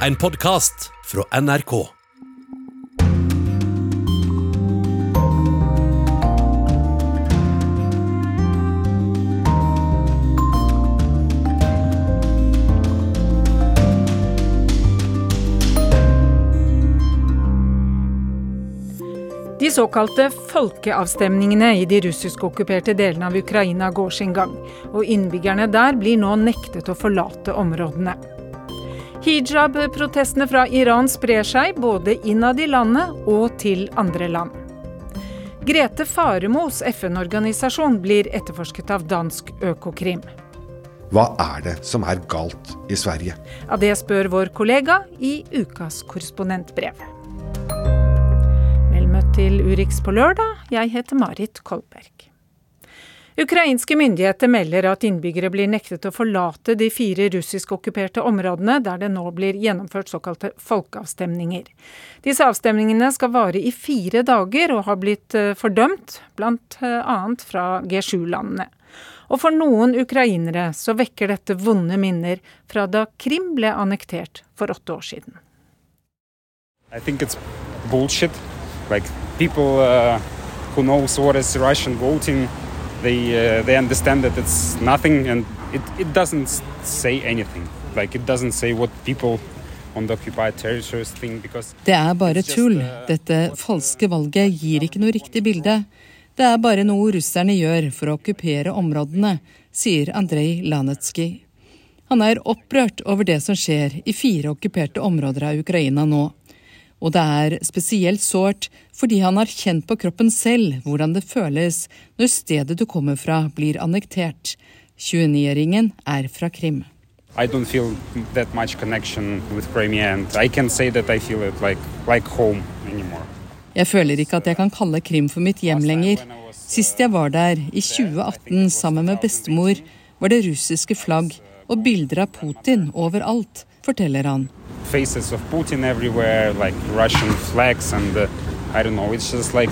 En podkast fra NRK. De såkalte folkeavstemningene i de russisk-okkuperte delene av Ukraina går sin gang, og innbyggerne der blir nå nektet å forlate områdene. Hijab-protestene fra Iran sprer seg både innad i landet og til andre land. Grete Faremos FN-organisasjon blir etterforsket av dansk Økokrim. Hva er det som er galt i Sverige? Ja, Det spør vår kollega i ukas korrespondentbrev. Vel møtt til Urix på lørdag. Jeg heter Marit Kolberg. Ukrainske myndigheter melder at innbyggere blir nektet å forlate de fire russisk-okkuperte områdene, der det nå blir gjennomført såkalte folkeavstemninger. Disse avstemningene skal vare i fire dager og har blitt eh, fordømt, bl.a. fra G7-landene. Og for noen ukrainere så vekker dette vonde minner fra da Krim ble annektert for åtte år siden. I think it's bullshit. Like people uh, who knows what is Russian voting, they uh, they understand that it's nothing, and it, it doesn't say anything. Like it doesn't say what people Det er bare tull. uh, Dette falske valget gir ikke noe riktig bilde. Det er bare noe russerne gjør for å okkupere områdene, sier Andrej Lanetsky. Han er opprørt over det som skjer i fire okkuperte områder av Ukraina nå. Og det er spesielt sårt fordi han har kjent på kroppen selv hvordan det føles når stedet du kommer fra blir annektert. 29-åringen er fra Krim. I don't feel that much connection with Crimea, and I can say that I feel it like like home anymore. Jeg føler ikke at jeg kan kalle Krim for mitt hjem lenger. Sist jeg var der, i 2018 sammen med bestemor, var det russiske flagg og bilder av Putin overalt, forteller han. faces of Putin everywhere, like Russian flags, and uh, I don't know. It's just like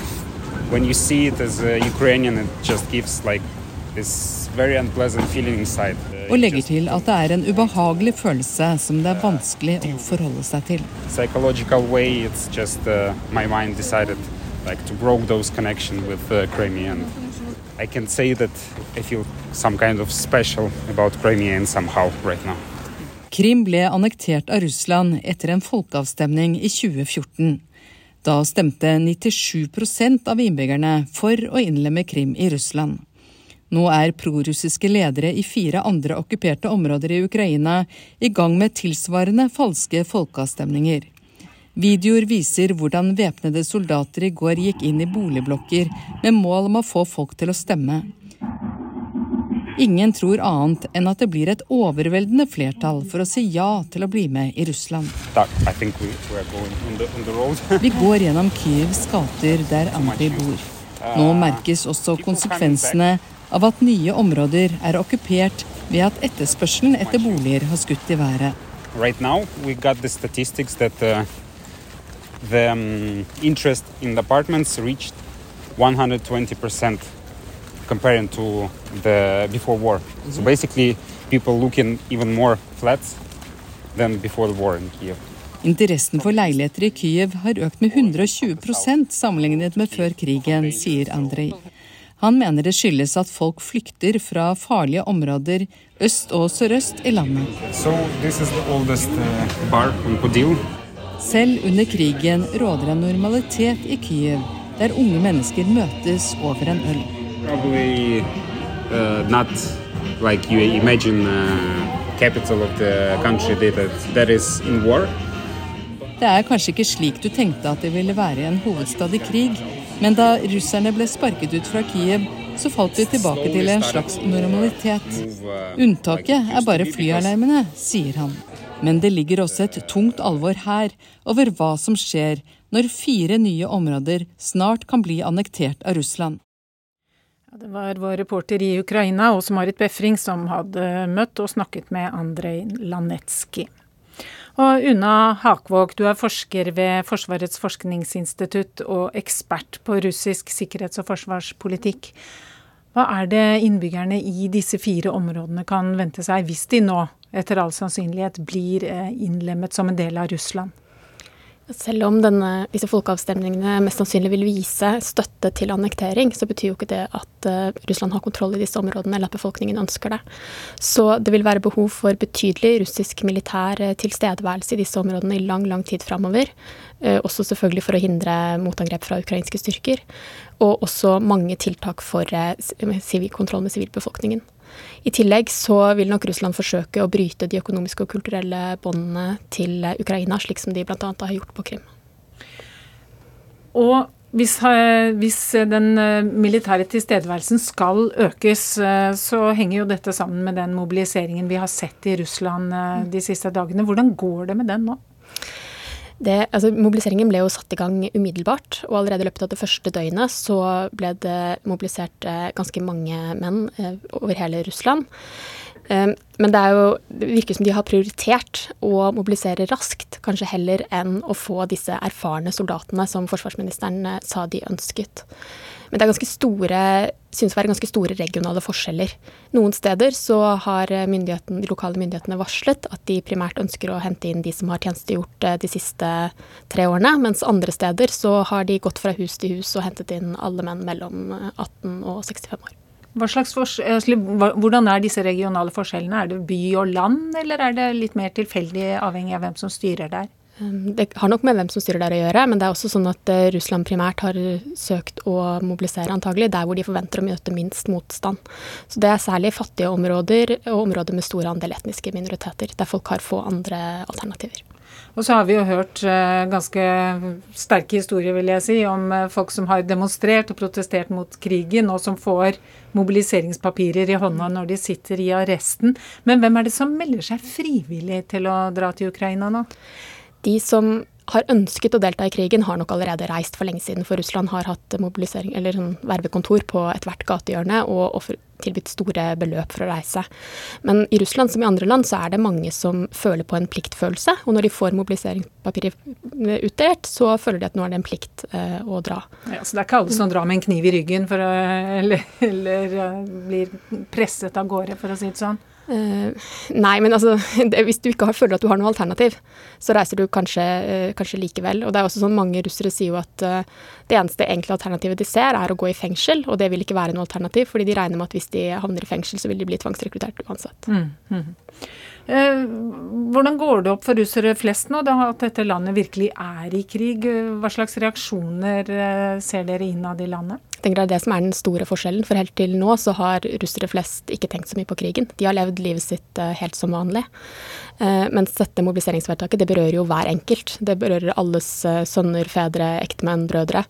when you see it as a Ukrainian, it just gives like this very unpleasant feeling inside. Uh, Og legger til at det er en ubehagelig følelse som det er vanskelig å forholde seg til. psychological way. It's just uh, my mind decided like to broke those connection with uh, Crimea, and I can say that I feel some kind of special about Crimea somehow right now. Krim ble annektert av Russland etter en folkeavstemning i 2014. Da stemte 97% av innbyggerne for å innlemme Krim i Russland. Nå er prorussiske ledere i fire andre okkuperte områder i Ukraina i gang med tilsvarende falske folkeavstemninger. Videoer viser hvordan væpnede soldater i går gikk inn i boligblokker med mål om å få folk til å stemme. Ingen tror annet enn at det blir et overveldende flertall for å si ja til å bli med i Russland. Vi går gjennom Kyivs gater der Andrij bor. Nå merkes også konsekvensene av at nye områder er okkupert ved at etterspørselen etter boliger har skutt i været. right now, we got the statistics that uh, the um, interest in the apartments reached 120% comparing to the before war. So basically, people looking even more flats than before the war in Kiev. Interessen for leiligheter i Kyiv har økt med 120% sammenlignet med før krigen, sier Andrej. Han mener det skyldes at folk flykter fra farlige områder øst og sørøst i landet. So this is the oldest uh, bar on Podil. Selv under krigen råder en normalitet i Kyiv, der unge mennesker møtes over en øl. Probably uh, not like you imagine uh, capital of the country that, that is in war. Det er kanskje ikke slik du tenkte at det ville være en hovedstad i krig, men da russerne ble sparket ut fra Kiev, så falt vi tilbake til en slags normalitet. Unntaket er bare flyalarmene, sier han. Men det ligger også et tungt alvor her over hva som skjer når fire nye områder snart kan bli annektert av Russland. Det var vår reporter i Ukraina, Åse Marit Befring, som hadde møtt og snakket med Andrej Lanetsky. Og Una Hakvåg, du er forsker ved Forsvarets forskningsinstitutt og ekspert på russisk sikkerhets- og forsvarspolitikk. Hva er det innbyggerne i disse fire områdene kan vente seg hvis de nå etter all sannsynlighet blir innlemmet som en del av Russland? Selv om denne, disse folkeavstemningene mest sannsynlig vil vise støtte til annektering, så betyr jo ikke det at uh, Russland har kontroll i disse områdene, eller at befolkningen ønsker det. Så det vil være behov for betydelig russisk militær uh, tilstedeværelse i disse områdene i lang, lang tid framover. Uh, også selvfølgelig for å hindre motangrep fra ukrainske styrker. Og også mange tiltak for kontroll med sivilbefolkningen. I tillegg så vil nok Russland forsøke å bryte de økonomiske og kulturelle båndene til Ukraina, slik som de bl.a. har gjort på Krim. Og hvis, eh, hvis, den eh, militære tilstedeværelsen skal økes, eh, så henger jo dette sammen med den mobiliseringen vi har sett i Russland de siste dagene. Hvordan går det med den nå? Det, altså, mobiliseringen ble jo satt i gang umiddelbart, og allerede i løpet av det første døgnet så ble det mobilisert eh, ganske mange menn eh, over hele Russland. Eh, men det, jo, det, virker som de har prioritert å mobilisere raskt, kanskje heller enn å få disse erfarne soldatene som forsvarsministeren sa de ønsket. Men det er ganske store, synes å være ganske store regionale forskjeller. Noen steder så har de lokale myndighetene varslet at de primært ønsker å hente inn de som har tjenestegjort eh, de siste tre årene, mens andre steder så har de gått fra hus til hus og hentet inn alle menn mellom 18 og 65 år. hvordan er disse regionale forskjellene? Er det by og land, eller er det litt mer tilfeldig avhengig av hvem som styrer der? Ehm, det har nok med hvem som styrer der å gjøre, men det er også sånn at eh, Russland primært har søkt å mobilisere antagelig der hvor de forventer å møte minst motstand. Så det er særlig fattige områder og områder med stor andel etniske minoriteter, der folk har få andre alternativer. Og så har vi jo hørt uh, ganske sterke historier, vil jeg si, om uh, folk som har demonstrert og protestert mot krigen, og som får mobiliseringspapirer i hånda når de sitter i arresten. Men hvem er det som melder seg frivillig til å dra til Ukraina nå? De som har ønsket å delta i krigen, har nok allerede reist for lenge siden. For Russland har hatt mobilisering, eller sånn vervekontor på ethvert gatehjørne og, og tilbudt store beløp for å reise. Men i Russland som i andre land så er det mange som føler på en pliktfølelse. Og når de får mobiliseringspapirer utdelt, så føler de at nå er det en plikt eh, å dra. Ja, Så det er ikke alle som drar med en kniv i ryggen for å, eller, eller uh, blir presset av gårde, for å si det sånn? Uh, nei, men altså det, Hvis du ikke har, føler at du har noe alternativ, så reiser du kanskje, uh, kanskje, likevel. Og det er også sånn Mange russere sier jo at uh, det eneste enkle alternativet de ser, er å gå i fengsel. Og det vil ikke være noe alternativ, fordi de regner med at hvis de havner i fengsel, så vil de bli tvangsrekruttert uansett. Mm, mm. hvordan går det opp for russere flest nå, da at dette landet virkelig er i krig? Hva slags reaksjoner ser dere innad i landet? Tenker det er det som er den store forskjellen. For helt til nå så har russere flest ikke tenkt så mye på krigen. De har levd livet sitt uh, helt som vanlig. Uh, mens dette mobiliseringsvedtaket det berører jo hver enkelt. Det berører alles uh, sønner, fedre, ektemenn, brødre.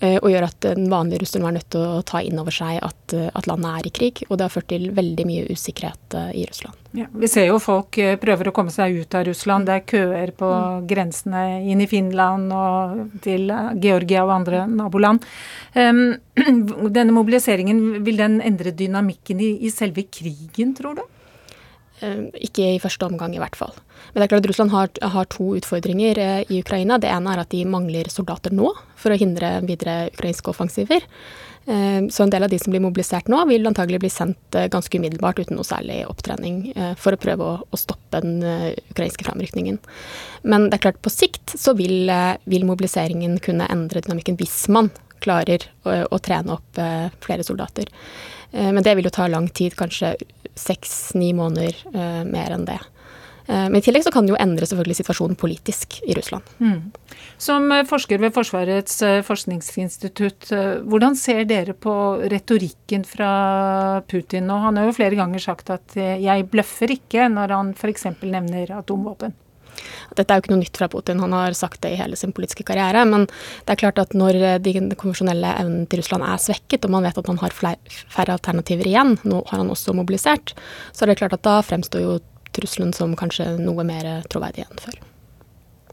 Og gjør at den vanlige russeren var nødt til å ta inn over seg at, at, landet er i krig. Og det har ført til veldig mye usikkerhet i Russland. Ja, vi ser jo folk prøver å komme seg ut av Russland. Det er køer på mm. grensene inn i Finland og til Georgia og andre naboland. Um, denne mobiliseringen, vil den endre dynamikken i, i selve krigen, tror du? Uh, ikke i første omgang, i hvert fall. Men det er klart at Russland har, har to utfordringer uh, i Ukraina. Det ene er at de mangler soldater nå for å hindre videre ukrainske offensiver. Uh, så en del av de som blir mobilisert nå, vil antagelig bli sendt ganske umiddelbart uten noe særlig opptrening for å prøve å, å stoppe den ukrainske framrykningen. Men det er klart på sikt så vil, vil mobiliseringen kunne endre dynamikken hvis man klarer å, å trene opp eh, flere soldater. Eh, men det vil jo ta lang tid, kanskje seks-ni måneder eh, mer enn det. Men i tillegg så kan det jo endre selvfølgelig situasjonen politisk i Russland. Mm. Som forsker ved Forsvarets forskningsinstitutt, hvordan ser dere på retorikken fra Putin nå? Han har jo flere ganger sagt at 'jeg bløffer ikke', når han f.eks. nevner atomvåpen. Dette er jo ikke noe nytt fra Putin, han har sagt det i hele sin politiske karriere. Men det er klart at når de konvensjonelle evnene til Russland er svekket, og man vet at han har færre alternativer igjen, nå har han også mobilisert, så er det klart at da fremstår jo trusselen som kanskje noe mer troverdig enn før.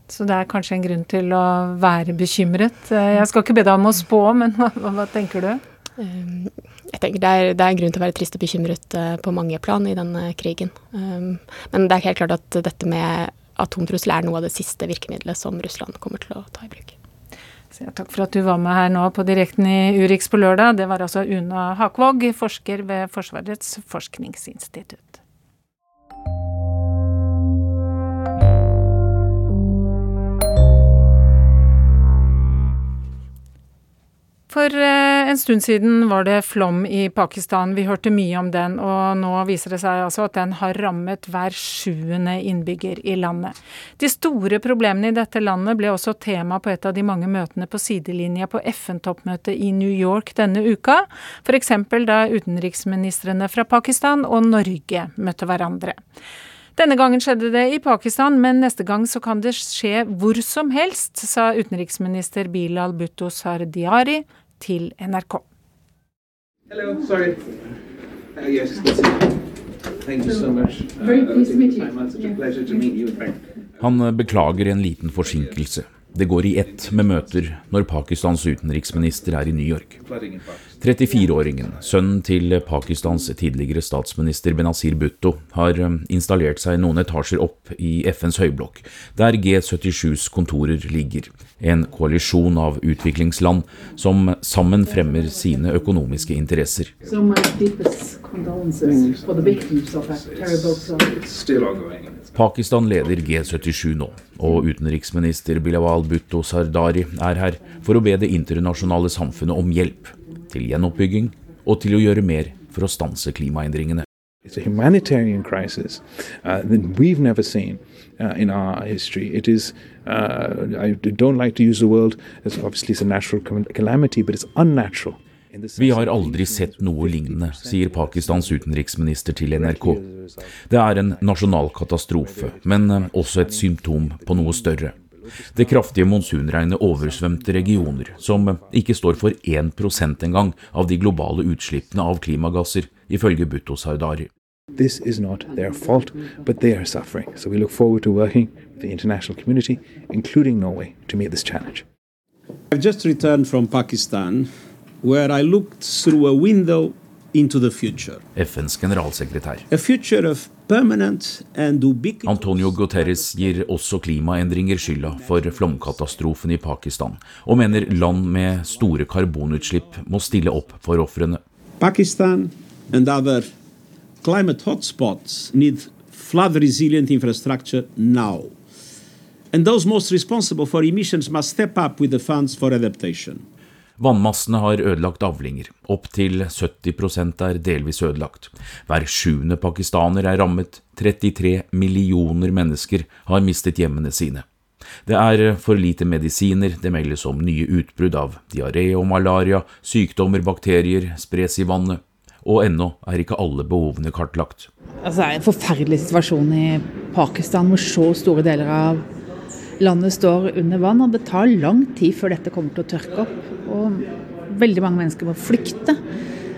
Så det er kanskje en grunn til å være bekymret. Jeg skal ikke be deg om å spå, men hva, hva tenker du? Um, jeg tenker det er, det er, grunn til å være trist og bekymret på mange plan i denne krigen. Men det er helt klart at dette med atomtrussel er noe av det siste virkemidlet som Russland kommer til å ta i bruk. Så takk for at du var med her nå på direkten i Urix på lørdag. Det var altså Una Hakvåg, forsker ved Forsvarets forskningsinstitutt. For eh, en stund siden var det flom i Pakistan. Vi hørte mye om den, og nå viser det seg altså at den har rammet hver sjuende innbygger i landet. De store problemene i dette landet ble også tema på et av de mange møtene på sidelinja på FN-toppmøtet i New York denne uka, f.eks. da utenriksministrene fra Pakistan og Norge møtte hverandre. Denne gangen skjedde det i Pakistan, men neste gang så kan det skje hvor som helst, sa utenriksminister Bilal Bhutto Sardiari til NRK. Hello, sorry. Uh, yes, Thank you so much. Uh, Very pleased to meet you. It's a pleasure to meet you. Han beklager en liten forsinkelse. Det går i ett med møter når Pakistans utenriksminister er i New York. 34-åringen, sønnen til Pakistans tidligere statsminister Benazir Bhutto, har um, installert seg noen etasjer opp i FNs høyblokk, der G77s kontorer ligger. En koalisjon av utviklingsland som sammen fremmer sine økonomiske interesser. So Pakistan leder G77 nå, og utenriksminister Bilawal Bhutto Sardari er her for å be det internasjonale samfunnet om hjelp til gjenoppbygging og til å gjøre mer for å stanse klimaendringene. It's a humanitarian crisis uh, that we've never seen uh, in our history. It is, uh, I don't like to use the word, it's obviously it's a natural calamity, but it's unnatural. Vi har aldri sett noe lignende, sier Pakistans utenriksminister til NRK. Det er en nasjonal katastrofe, men uh, også et symptom på noe større. Det kraftige monsunregnet oversvømte regioner, som ikke står for 1% engang av de globale utslippene av klimagasser, ifølge Butto Sardari. This is not their fault, but they are suffering. So we look forward to working with the international community, including Norway, to meet this challenge. I've just returned from Pakistan, where I looked through a window into the future. FNs generalsekretær. A future of Antonio Guterres gir også klimaendringer skylda for flomkatastrofen i Pakistan, og mener land med store karbonutslipp må stille opp for ofrene. Pakistan and other climate hotspots need flood resilient infrastructure now. And those most responsible for emissions must step up with the funds for adaptation. Vannmassene har ødelagt avlinger. Opptil 70% er delvis ødelagt. Hver sjuende pakistaner er rammet. 33 millioner mennesker har mistet hjemmene sine. Det er for lite medisiner, det meldes om nye utbrudd av diaré og malaria, sykdommer, bakterier spres i vannet, og ennå er ikke alle behovene kartlagt. Altså, det er en forferdelig situasjon i Pakistan, hvor så store deler av landet står under vann. Og det tar lang tid før dette kommer til å tørke opp. Og veldig mange mennesker må flykte.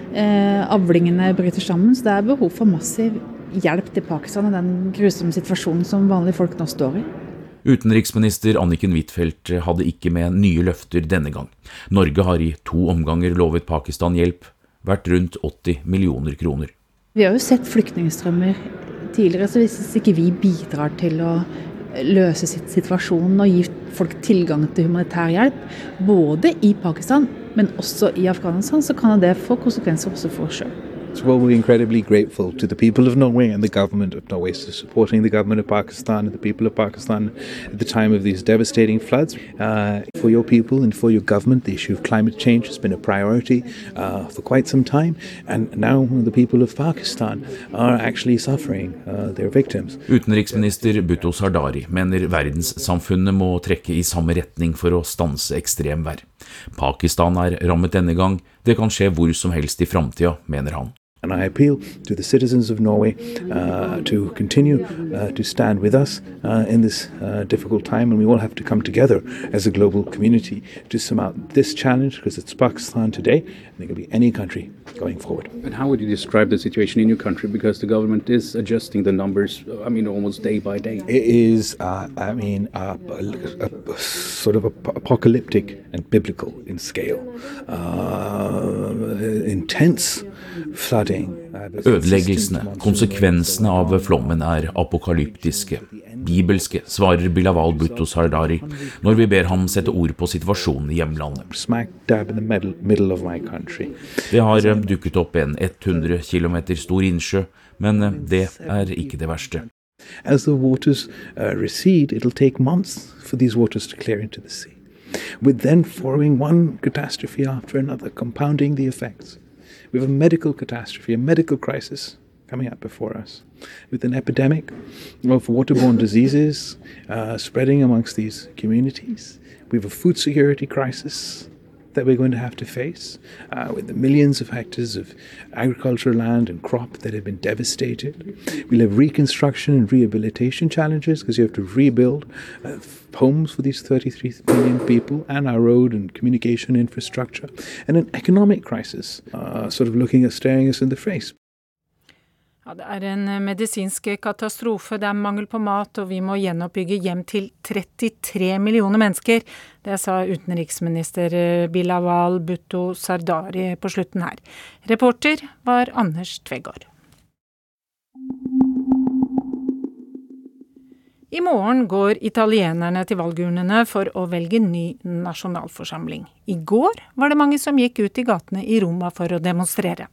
Eh, avlingene bryter sammen, så det er behov for massiv hjelp til Pakistan i den grusomme situasjonen som vanlige folk nå står i. Utenriksminister Anniken Huitfeldt hadde ikke med nye løfter denne gang. Norge har i to omganger lovet Pakistan hjelp, verdt rundt 80 millioner kroner. Vi har jo sett flyktningstrømmer tidligere, så hvis ikke vi bidrar til å løse situasjonen og gi folk tilgang til humanitær hjelp, både i Pakistan, men også i Afghanistan, så kan det få konsekvenser også for oss sjøl. So well, we're incredibly grateful to the people of Norway and the government of Norway for supporting the government of Pakistan and the people of Pakistan at the time of these devastating floods. Uh, for your people and for your government, the issue of climate change has been a priority uh, for quite some time, and now the people of Pakistan are actually suffering. Uh, their victims. Utenriksminister Bhutto Sardari mener verdenssamfunnet må trekke i samme retning for å stanse ekstremvær. Pakistan er rammet denne gang, det kan skje hvor som helst i framtida, mener han. And I appeal to the citizens of Norway uh, to continue uh, to stand with us uh, in this uh, difficult time, and we all have to come together as a global community to surmount this challenge because it's Pakistan today, and it can be any country going forward. And how would you describe the situation in your country? Because the government is adjusting the numbers, I mean, almost day by day. It is, uh, I mean, a, a, sort of apocalyptic and biblical in scale. Uh, intense Ødeleggelsene, konsekvensene av flommen er apokalyptiske, bibelske, svarer Bilawal Bhutto Sardari når vi ber ham sette ord på situasjonen i hjemlandet. Det har dukket opp en 100 km stor innsjø, men det er ikke det verste. As the waters uh, recede, it'll take months for these waters to clear into the sea. We're then following one catastrophe after another, compounding the effects. We have a medical catastrophe, a medical crisis coming up before us, with an epidemic of waterborne diseases uh, spreading amongst these communities. We have a food security crisis that we're going to have to face uh, with the millions of hectares of agricultural land and crop that have been devastated. We'll have reconstruction and rehabilitation challenges because you have to rebuild uh, homes for these 33 million people and our road and communication infrastructure, and an economic crisis uh, sort of looking at staring us in the face. Ja, det er en eh, medisinsk katastrofe, det er mangel på mat, og vi må gjenoppbygge hjem til 33 millioner mennesker. Det sa utenriksminister eh, Bilawal Bhutto Sardari på slutten her. Reporter var Anders Tvegård. I morgen går italienerne til valgurnene for å velge ny nasjonalforsamling. I går var det mange som gikk ut i gatene i Roma for å demonstrere.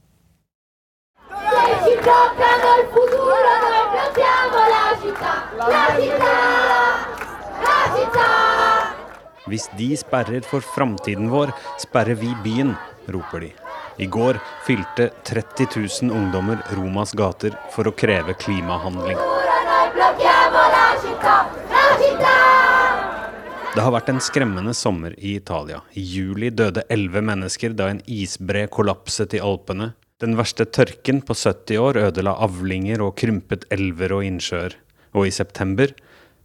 Toccano il futuro, noi piantiamo la città, la città, la città. Hvis de sperrer for framtiden vår, sperrer vi byen, roper de. I går fylte 30 000 ungdommer Romas gater for å kreve klimahandling. Det har vært en skremmende sommer i Italia. I juli døde elleve mennesker da en isbre kollapset i Alpene. Den verste tørken på 70 år ødela avlinger og krympet elver og innsjøer. Og i september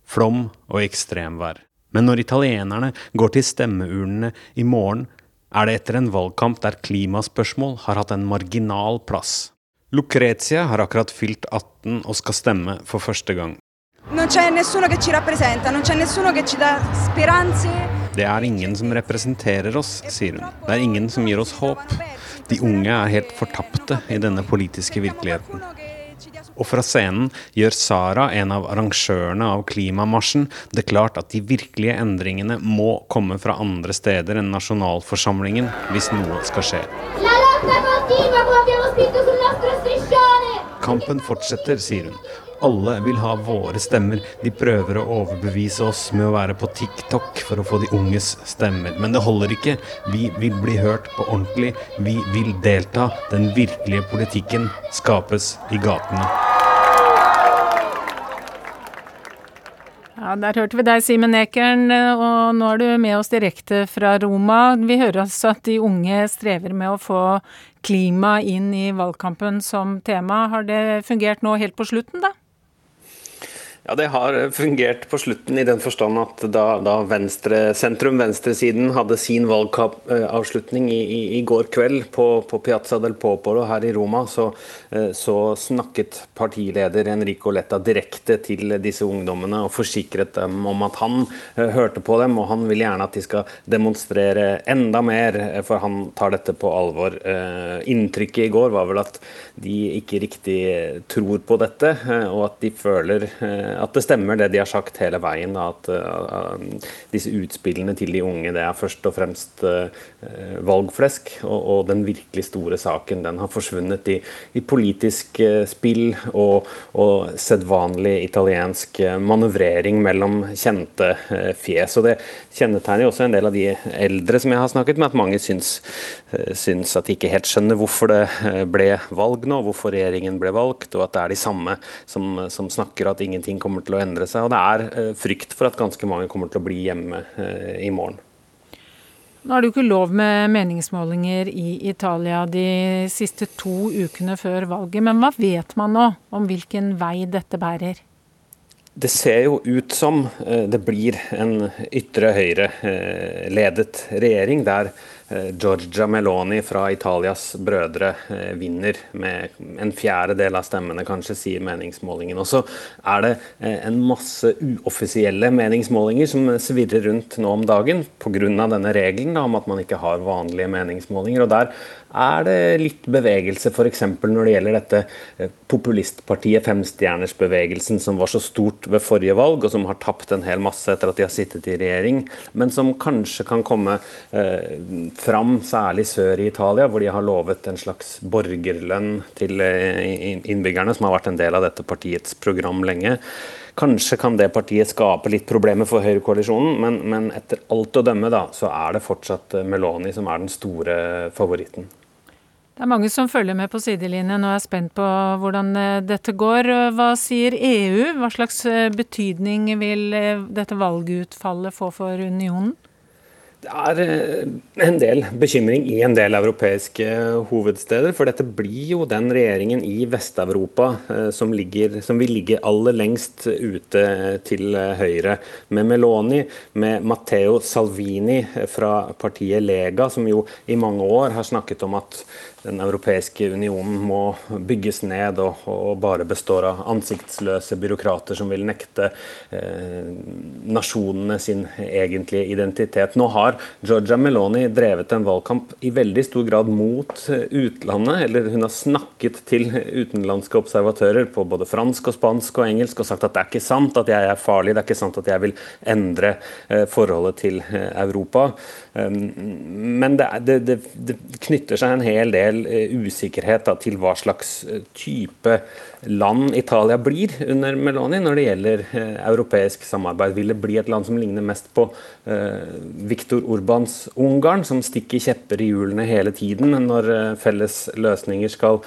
flom og ekstremvær. Men når italienerne går til stemmeurnene i morgen, er det etter en valgkamp der klimaspørsmål har hatt en marginal plass. Lucrezia har akkurat fylt 18 og skal stemme for første gang. Det er ingen som representerer oss, sier hun. Det er ingen som gir oss håp. De unge er helt fortapte i denne politiske virkeligheten. Og fra scenen gjør Sara, en av arrangørene av klimamarsjen, det klart at de virkelige endringene må komme fra andre steder enn nasjonalforsamlingen hvis noe skal skje. Kampen fortsetter, sier hun. Alle vil ha våre stemmer. De prøver å overbevise oss med å være på TikTok for å få de unges stemmer. Men det holder ikke. Vi vil bli hørt på ordentlig. Vi vil delta. Den virkelige politikken skapes i gatene. Ja, Der hørte vi deg, Simen Ekern, og nå er du med oss direkte fra Roma. Vi hører altså at de unge strever med å få klima inn i valgkampen som tema. Har det fungert nå helt på slutten, da? Ja, Det har fungert på slutten i den forstand at da, da venstre, sentrum-venstresiden hadde sin valgavslutning i, i, i, går kveld på, på, Piazza del Popolo her i Roma, så, eh, så, snakket partileder Enrico Letta direkte til disse ungdommene og forsikret dem om at han eh, hørte på dem, og han vil gjerne at de skal demonstrere enda mer, eh, for han tar dette på alvor. Inntrykket i går var vel at de ikke riktig tror på dette, og at de føler at det stemmer det de har sagt hele veien, at uh, disse utspillene til de unge det er først og fremst uh, valgflesk. Og, den virkelig store saken den har forsvunnet i, politisk spill og, og sedvanlig italiensk manøvrering mellom kjente fjes. Og det kjennetegner jo også en del av de eldre som jeg har snakket med, at mange syns, syns at de ikke helt skjønner hvorfor det ble valg nå, hvorfor regjeringen ble valgt, og at det er de samme som, som snakker at ingenting kommer til å endre seg. Og det er eh, frykt for at ganske mange kommer til å bli hjemme eh, i morgen. Nå er det jo ikke lov med meningsmålinger i Italia de siste to ukene før valget, men hva vet man nå om hvilken vei dette bærer? Det ser jo ut som eh, det blir en ytre høyre-ledet regjering der Eh, Giorgia Meloni fra Italias brødre eh, vinner med en fjerdedel av stemmene, kanskje, sier meningsmålingen. Og så er det eh, en masse uoffisielle meningsmålinger som svirrer rundt nå om dagen pga. denne regelen om at man ikke har vanlige meningsmålinger. og der er det litt bevegelse, f.eks. når det gjelder dette populistpartiet Femstjernersbevegelsen, som var så stort ved forrige valg, og som har tapt en hel masse etter at de har sittet i regjering, men som kanskje kan komme fram, særlig sør i Italia, hvor de har lovet en slags borgerlønn til eh, innbyggerne, som har vært en del av dette partiets program lenge. Kanskje kan det partiet skape litt problemer for høyrekoalisjonen, men, men etter alt å dømme da, så er det fortsatt eh, Meloni som er den store favoritten. Det er mange som følger med på sidelinjen og er spent på hvordan eh, dette går. Hva sier EU? Hva slags betydning vil dette valgutfallet få for unionen? Det er eh, en del bekymring i en del europeiske hovedsteder. For dette blir jo den regjeringen i Vest-Europa eh, som, som, vil ligge aller lengst ute til høyre. Med Meloni, med Matteo Salvini fra partiet Lega, som jo i mange år har snakket om at den europeiske unionen må bygges ned og, og, bare består av ansiktsløse byråkrater som vil nekte eh, nasjonene sin egentlige identitet. Nå har Georgia Meloni drevet en valgkamp i veldig stor grad mot eh, utlandet. eller Hun har snakket til utenlandske observatører på både fransk, og spansk og engelsk og sagt at det er ikke sant at jeg er farlig, det er ikke sant at jeg vil endre eh, forholdet til eh, Europa. Um, men det, det, det, det, knytter seg en hel del eh, usikkerhet da, til hva slags eh, type land Italia blir under Meloni når det gjelder eh, europeisk samarbeid. Vil det bli et land som ligner mest på Viktor Urbans Ungarn, som stikker kjepper i hjulene hele tiden når felles løsninger skal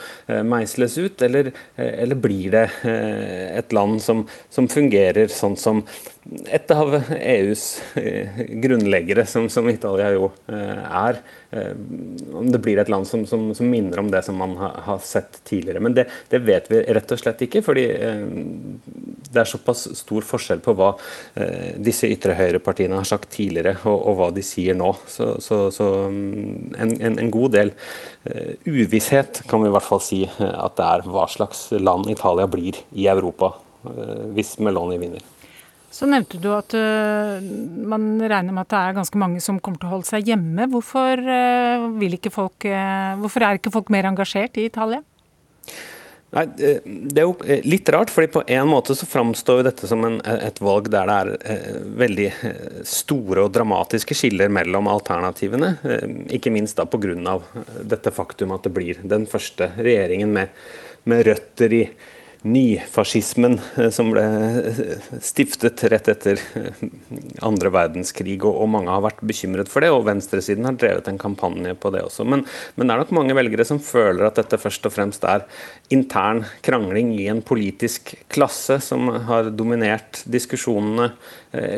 meisles ut, eller, eller blir det et land som, som, fungerer sånn som et av EUs grunnleggere, som, som Italia jo er? Eh, om det blir et land som, som, som, minner om det som man har, har sett tidligere. Men det, det, vet vi rett og slett ikke, fordi eh, det er såpass stor forskjell på hva eh, disse ytre høyre-partiene har sagt tidligere, og, og, hva de sier nå. Så, så, så mm, en, en, en, god del eh, uvisshet kan vi i hvert fall si eh, at det er hva slags land Italia blir i Europa eh, hvis Meloni vinner. Så nevnte du at uh, man regner med at det er ganske mange som kommer til å holde seg hjemme. Hvorfor, uh, ikke folk, uh, hvorfor er ikke folk mer engasjert i Italia? Nei, Det er jo litt rart, fordi på en måte så framstår dette som en, et valg der det er veldig store og dramatiske skiller mellom alternativene. Ikke minst da pga. dette faktum at det blir den første regjeringen med, med røtter i nyfascismen eh, som ble eh, stiftet rett etter eh, andre verdenskrig, og, mange har vært bekymret for det. Og venstresiden har drevet en kampanje på det også. Men, men, det er nok mange velgere som føler at dette først og fremst er intern krangling i en politisk klasse som har dominert diskusjonene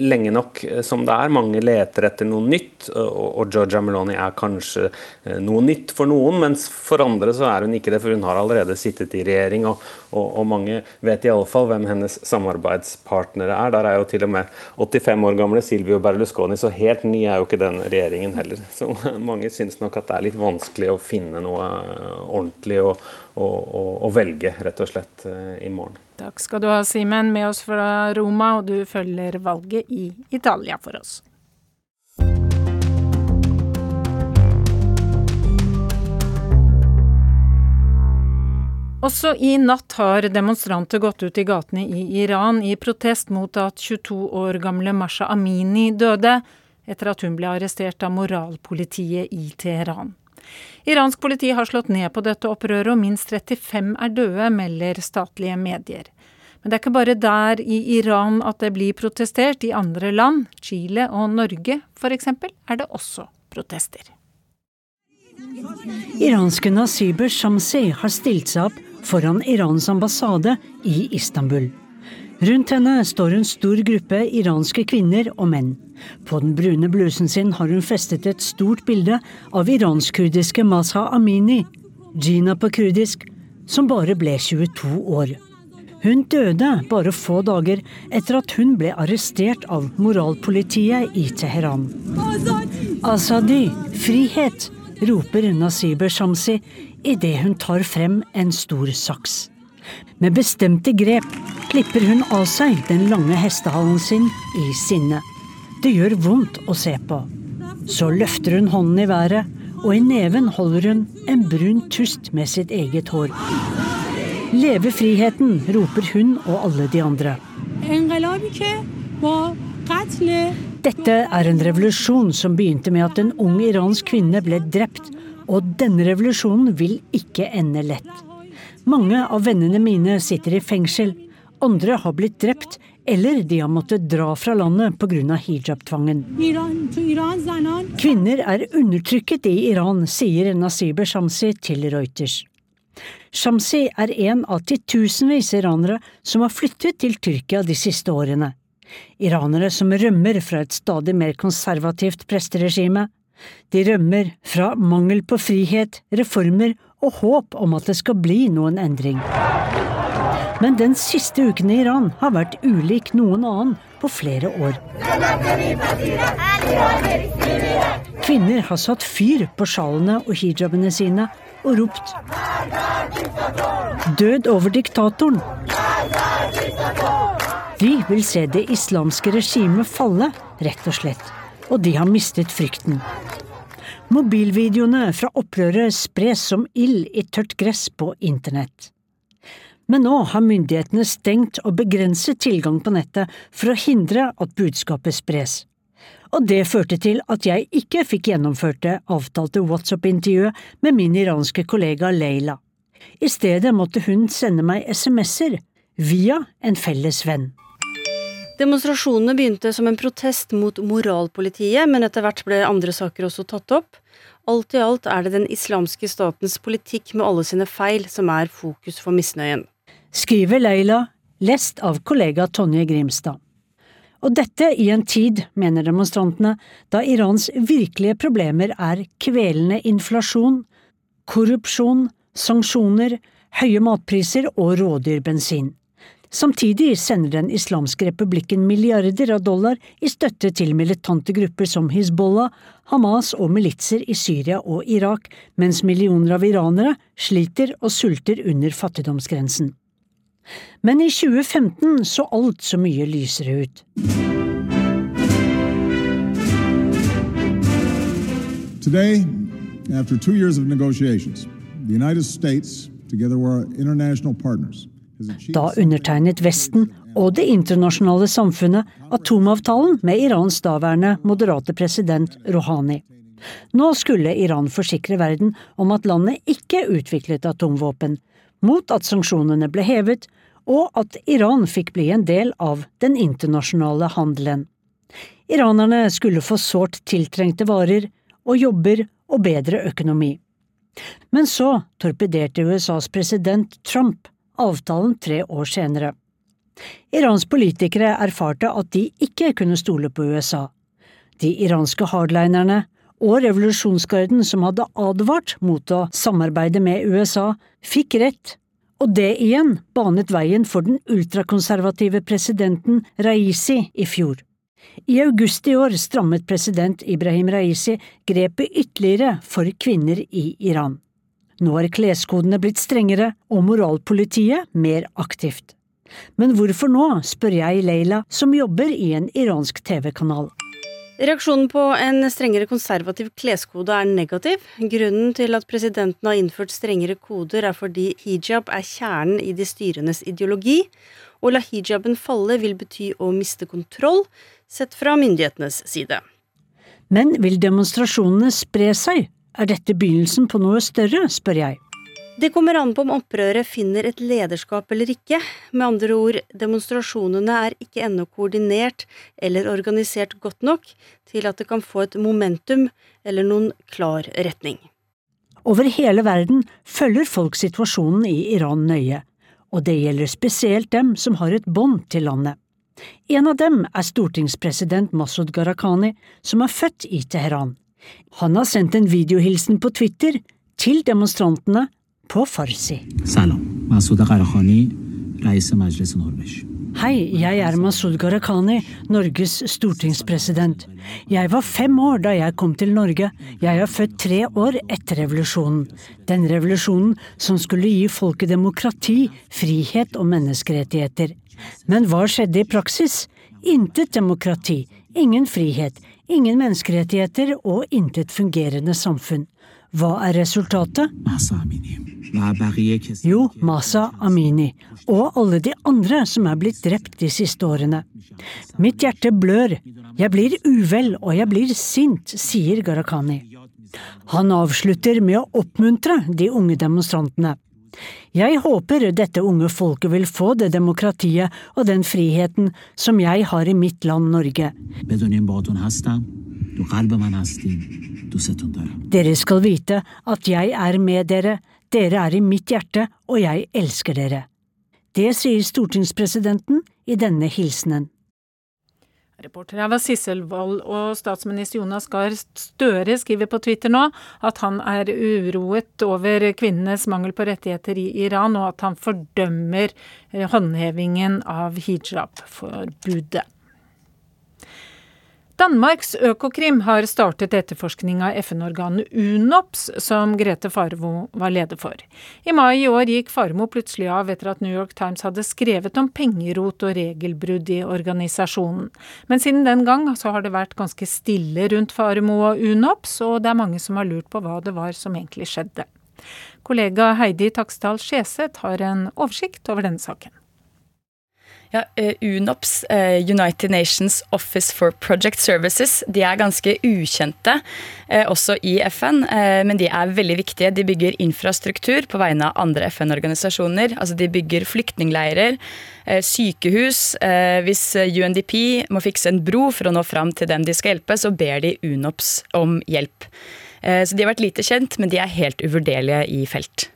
lenge nok som det er. Mange leter etter noe nytt, og, og Georgia Meloni er kanskje noe nytt for noen, mens for andre så er hun ikke det, for hun har allerede sittet i regjering. og, og, og mange vet iallfall hvem hennes samarbeidspartnere er. Der er jo til og med 85 år gamle Silvio Berlusconi, så helt ny er jo ikke den regjeringen heller. Så mange syns nok at det er litt vanskelig å finne noe eh, ordentlig å, å, å, å velge, rett og slett, eh, i morgen. Takk skal du ha, Simen, med oss fra Roma, og du følger valget i Italia for oss. Også i natt har demonstranter gått ut i gatene i Iran i protest mot at 22 år gamle Masha Amini døde, etter at hun ble arrestert av moralpolitiet i Teheran. Iransk politi har slått ned på dette opprøret, og minst 35 er døde, melder statlige medier. Men det er ikke bare der i Iran at det blir protestert. I andre land, Chile og Norge f.eks., er det også protester. Iranske Nasiber Shamsi har stilt seg opp foran Irans ambassade i Istanbul. Rundt henne står en stor gruppe iranske kvinner og menn. På den brune blusen sin har hun festet et stort bilde av iransk-kurdiske Masha Amini, Gina på kurdisk, som bare ble 22 år. Hun døde bare få dager etter at hun ble arrestert av moralpolitiet i Teheran. Azadi, frihet, roper Nasiber Shamsi idet hun tar frem en stor saks. Med bestemte grep klipper hun av seg den lange hestehalen sin i sinne. Det gjør vondt å se på. Så løfter hun hånden i været, og i neven holder hun en brun tust med sitt eget hår. Leve friheten, roper hun og alle de andre. Dette er en revolusjon som begynte med at en ung iransk kvinne ble drept, og denne revolusjonen vil ikke ende lett. Mange av vennene mine sitter i fengsel, andre har blitt drept, eller de har måttet dra fra landet pga. hijab-tvangen. Kvinner er undertrykket i Iran, sier Nasiber Shamsi til Reuters. Shamsi er en av titusenvis iranere som har flyttet til Tyrkia de siste årene. Iranere som rømmer fra et stadig mer konservativt presteregime. De rømmer fra mangel på frihet, reformer og håp om at det skal bli noen endring. Men den siste uken i Iran har vært ulik noen annen på flere år. Kvinner har satt fyr på sjalene og hijabene sine og ropt 'Død over diktatoren'. De vil se det islamske regimet falle, rett og slett. Og de har mistet frykten. Mobilvideoene fra opprøret spres som ild i tørt gress på internett. Men nå har myndighetene stengt og begrenset tilgang på nettet for å hindre at budskapet spres. Og det førte til at jeg ikke fikk gjennomført det avtalte WhatsApp-intervjuet med min iranske kollega Leila. I stedet måtte hun sende meg SMS-er via en felles venn. Demonstrasjonene begynte som en protest mot moralpolitiet, men etter hvert ble andre saker også tatt opp. Alt i alt er det den islamske statens politikk med alle sine feil som er fokus for misnøyen. Skriver Leila, lest av kollega Tonje Grimstad. Og dette i en tid, mener demonstrantene, da Irans virkelige problemer er kvelende inflasjon, korrupsjon, sanksjoner, høye matpriser og rådyrbensin. Samtidig sender Den islamske republikken milliarder av dollar i støtte til militante grupper som Hizbollah, Hamas og militser i Syria og Irak, mens millioner av iranere sliter og sulter under fattigdomsgrensen. Men i 2015 så alt så mye lysere ut. Today, after two years of negotiations, the United States, together with our international partners, Da undertegnet Vesten og det internasjonale samfunnet atomavtalen med Irans daværende moderate president Rouhani. Nå skulle Iran forsikre verden om at landet ikke utviklet atomvåpen, mot at sanksjonene ble hevet, og at Iran fikk bli en del av den internasjonale handelen. Iranerne skulle få sårt tiltrengte varer og jobber og bedre økonomi. Men så torpederte USAs president Trump avtalen tre år senere. Irans politikere erfarte at de ikke kunne stole på USA. De iranske hardlinerne og revolusjonsgarden som hadde advart mot å samarbeide med USA, fikk rett, og det igjen banet veien for den ultrakonservative presidenten Raisi i fjor. I august i år strammet president Ibrahim Raisi grepet ytterligere for kvinner i Iran. Nå er kleskodene blitt strengere og moralpolitiet mer aktivt. Men hvorfor nå, spør jeg Leila, som jobber i en iransk TV-kanal. Reaksjonen på en strengere konservativ kleskode er negativ. Grunnen til at presidenten har innført strengere koder er fordi hijab er kjernen i de styrendes ideologi. Å la hijaben falle vil bety å miste kontroll, sett fra myndighetenes side. Men vil demonstrasjonene spre seg, er dette begynnelsen på noe større, spør jeg. Det kommer an på om opprøret finner et lederskap eller ikke. Med andre ord, demonstrasjonene er ikke ennå koordinert eller organisert godt nok til at det kan få et momentum eller noen klar retning. Over hele verden følger folk situasjonen i Iran nøye, og det gjelder spesielt dem som har et bånd til landet. En av dem er stortingspresident Masud Gharahkhani, som er født i Teheran. Han har sendt en videohilsen på Twitter til demonstrantene på farsi. Hei, jeg er Masud Gharahkhani, Norges stortingspresident. Jeg var fem år da jeg kom til Norge. Jeg er født tre år etter revolusjonen. Den revolusjonen som skulle gi folket demokrati, frihet og menneskerettigheter. Men hva skjedde i praksis? Intet demokrati, ingen frihet, ingen menneskerettigheter og intet fungerende samfunn. Hva er resultatet? Jo, Masa Amini og alle de andre som er blitt drept de siste årene. Mitt hjerte blør. Jeg blir uvel og jeg blir sint, sier Gharahkhani. Han avslutter med å oppmuntre de unge demonstrantene. Jeg håper dette unge folket vil få det demokratiet og den friheten som jeg har i mitt land Norge. Dere skal vite at jeg er med dere, dere er i mitt hjerte, og jeg elsker dere. Det sier stortingspresidenten i denne hilsenen. Reporter her var Sissel Wold, og statsminister Jonas Gahr Støre skriver på Twitter nå at han er uroet over kvinnenes mangel på rettigheter i Iran, og at han fordømmer håndhevingen av hijab-forbudet. Danmarks Økokrim har startet etterforskning av FN-organet UNOPS, som Grete Farmo var leder for. I mai i år gikk Farmo plutselig av etter at New York Times hadde skrevet om pengerot og regelbrudd i organisasjonen. Men siden den gang så har det vært ganske stille rundt Farmo og UNOPS, og det er mange som har lurt på hva det var som egentlig skjedde. Kollega Heidi Taksdal Skjeseth har en oversikt over denne saken. Ja, eh, UNOPS, eh, United Nations Office for Project Services, de er ganske ukjente eh, også i FN, men de er veldig viktige. De bygger infrastruktur på vegne av andre FN-organisasjoner. Altså de bygger flyktningleirer, sykehus. Hvis UNDP må fikse en bro for å nå fram til dem de skal hjelpe, så ber de UNOPS om hjelp. Så de har vært lite kjent, men de er helt uvurderlige i felt.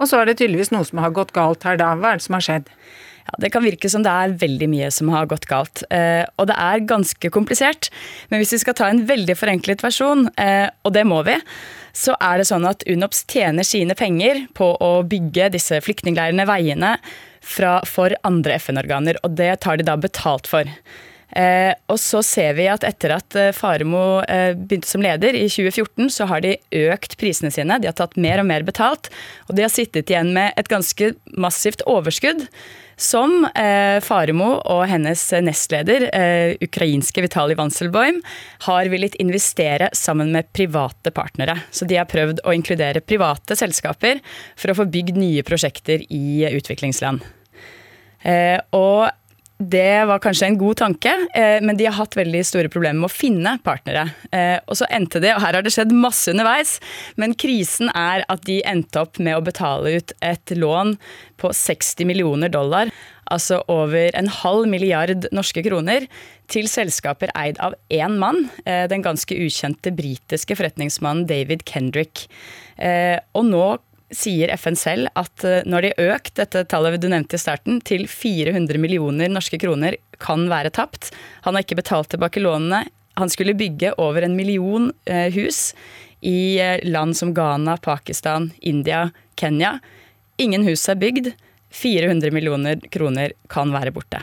Og så er det tydeligvis noe som har gått galt her da. Hva er det som har skjedd? Ja, Det kan virke som det er veldig mye som har gått galt. Eh, og det er ganske komplisert. Men hvis vi skal ta en veldig forenklet versjon, eh, og det må vi, så er det sånn at UNOPS tjener sine penger på å bygge disse flyktningleirene, veiene, fra, for andre FN-organer. Og det tar de da betalt for. Eh, og så ser vi at etter at eh, Faremo begynte som leder i 2014, så har de økt prisene sine. De har tatt mer og mer betalt, og de har sittet igjen med et ganske massivt overskudd som eh, Faremo og hennes nestleder, eh, ukrainske Vitalij Vanselboim, har villet investere sammen med private partnere. Så de har prøvd å inkludere private selskaper for å få bygd nye prosjekter i utviklingsland. Eh, og det var kanskje en god tanke, eh, men de har hatt veldig store problemer med å finne partnere. Eh, og så endte det, og her har det skjedd masse underveis, men krisen er at de endte opp med å betale ut et lån på 60 millioner dollar, altså over en halv milliard norske kroner, til selskaper eid av én mann, eh, den ganske ukjente britiske forretningsmannen David Kendrick. Og nå sier FN selv at nå når de økt dette tallet du nevnte i starten, til 400 millioner norske kroner, kan være tapt. Han har ikke betalt tilbake lånene. Han skulle bygge over en million eh, hus i eh, land som Ghana, Pakistan, India, Kenya. Ingen hus er bygd. 400 millioner kroner kan være borte.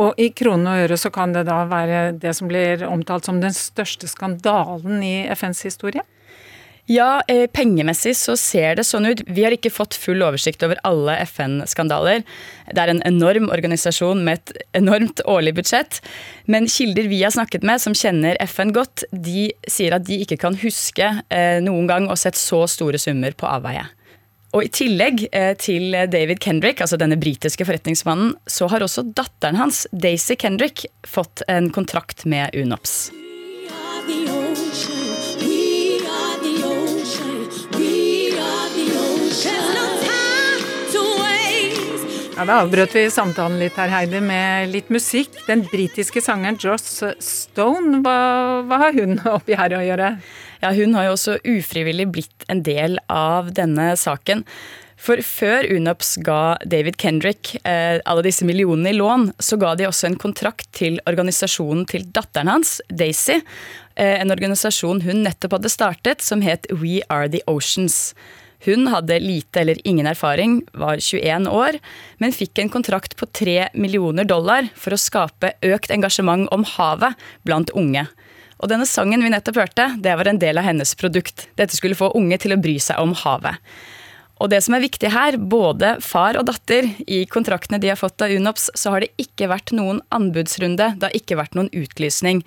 Og i kroner og øre så kan det da være det som blir omtalt som den største skandalen i FNs historie? Ja, eh, pengemessig så ser det sånn ut. Vi har ikke fått full oversikt over alle FN-skandaler. Det er en enorm organisasjon med et enormt årlig budsjett. Men kilder vi har snakket med, som kjenner FN godt, de sier at de ikke kan huske eh, noen gang å sett så store summer på avveie. Og I tillegg eh, til David Kendrick, altså denne britiske forretningsmannen, så har også datteren hans, Daisy Kendrick, fått en kontrakt med UNOPS. Ja, Da avbrøt vi samtalen litt her, Heidi, med litt musikk. Den britiske sangeren Joss Stone, hva, hva, har hun oppi her å gjøre? Ja, Hun har jo også ufrivillig blitt en del av denne saken. For før UNOPS ga David Kendrick eh, alle disse millionene i lån, så ga de også en kontrakt til organisasjonen til datteren hans, Daisy. Eh, en organisasjon hun nettopp hadde startet, som het We Are The Oceans. Hun hadde lite eller ingen erfaring, var 21 år, men fikk en kontrakt på 3 millioner dollar for å skape økt engasjement om havet blant unge. Og denne sangen vi nettopp hørte, det var en del av hennes produkt. Dette skulle få unge til å bry seg om havet. Og det som er viktig her, både far og datter, i kontraktene de har fått av UNOPS, så har det ikke vært noen anbudsrunde, det har ikke vært noen utlysning.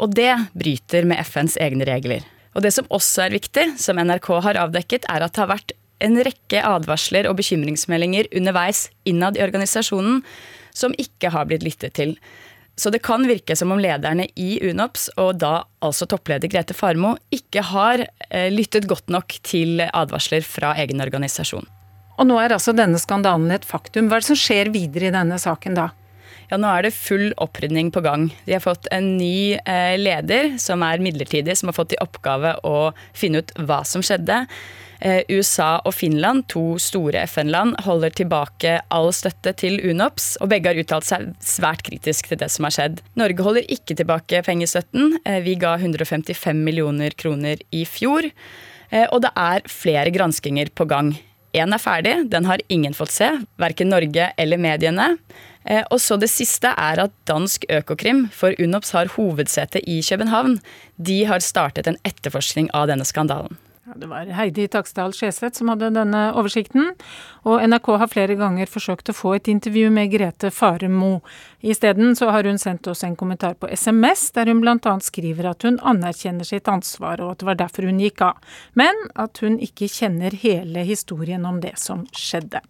Og det bryter med FNs egne regler. Og det som også er viktig, som NRK har avdekket, er at det har vært en rekke advarsler og bekymringsmeldinger underveis innad i organisasjonen som ikke har blitt lyttet til. Så det kan virke som om lederne i UNOPS, og da altså toppleder Grete Farmo, ikke har eh, lyttet godt nok til advarsler fra egen organisasjon. Og nå er altså denne skandalen et faktum. Hva er det som skjer videre i denne saken da? Ja, nå er det full opprydning på gang. De har fått en ny eh, leder som er midlertidig, som har fått i oppgave å finne ut hva som skjedde. Eh, USA og Finland, to store FN-land, holder tilbake all støtte til UNOPS, og begge har uttalt seg svært kritisk til det som har skjedd. Norge holder ikke tilbake pengestøtten. Eh, vi ga 155 millioner kroner i fjor, eh, og det er flere granskinger på gang. Én er ferdig, den har ingen fått se, verken Norge eller mediene. Og så Det siste er at dansk Økokrim, for UNOPS har hovedsete i København, de har startet en etterforskning av denne skandalen. Ja, det var Heidi Taksdal Skjeseth som hadde denne oversikten. Og NRK har flere ganger forsøkt å få et intervju med Grete Faremo. Isteden så har hun sendt oss en kommentar på SMS, der hun bl.a. skriver at hun anerkjenner sitt ansvar, og at det var derfor hun gikk av. Men at hun ikke kjenner hele historien om det som skjedde.